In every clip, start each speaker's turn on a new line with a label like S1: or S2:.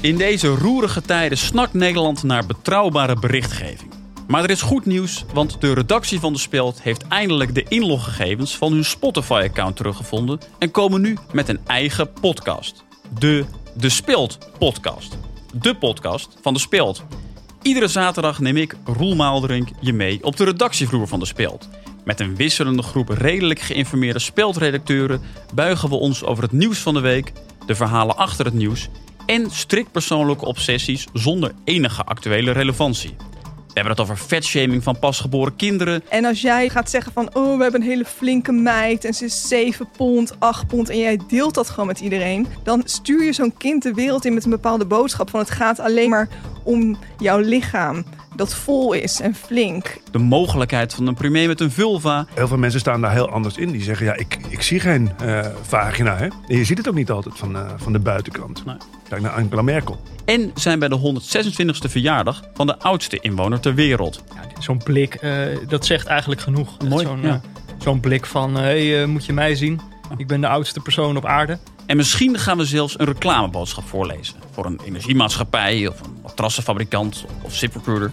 S1: In deze roerige tijden snakt Nederland naar betrouwbare berichtgeving. Maar er is goed nieuws, want de redactie van De Speld heeft eindelijk de inloggegevens van hun Spotify-account teruggevonden en komen nu met een eigen podcast. De De Speld podcast. De podcast van De Speld. Iedere zaterdag neem ik, Roel Maalderink, je mee op de redactievloer van De Speld. Met een wisselende groep redelijk geïnformeerde speldredacteuren buigen we ons over het nieuws van de week, de verhalen achter het nieuws en strikt persoonlijke obsessies zonder enige actuele relevantie. We hebben het over vetshaming van pasgeboren kinderen.
S2: En als jij gaat zeggen van, oh, we hebben een hele flinke meid en ze is 7 pond, 8 pond en jij deelt dat gewoon met iedereen, dan stuur je zo'n kind de wereld in met een bepaalde boodschap van het gaat alleen maar om jouw lichaam dat vol is en flink.
S1: De mogelijkheid van een premier met een vulva.
S3: Heel veel mensen staan daar heel anders in. Die zeggen, ja, ik, ik zie geen uh, vagina. Hè? En je ziet het ook niet altijd van, uh, van de buitenkant. Nee. Kijk naar Angela Merkel.
S1: En zijn bij de 126e verjaardag van de oudste inwoner ter wereld.
S4: Ja, zo'n blik, uh, dat zegt eigenlijk genoeg.
S1: Mooi,
S4: Zo'n
S1: ja.
S4: zo'n blik van, hé, hey, moet je mij zien? Ik ben de oudste persoon op aarde.
S1: En misschien gaan we zelfs een reclameboodschap voorlezen. Voor een energiemaatschappij of een matrassenfabrikant of ZipRecruiter.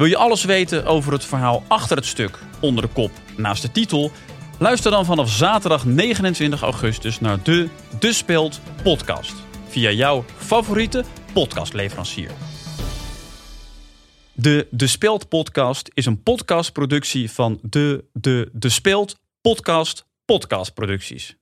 S1: Wil je alles weten over het verhaal achter het stuk onder de kop naast de titel? Luister dan vanaf zaterdag 29 augustus naar de De Speelt podcast. Via jouw favoriete podcastleverancier. De De Speelt podcast is een podcastproductie van de De De Speelt podcast podcastproducties.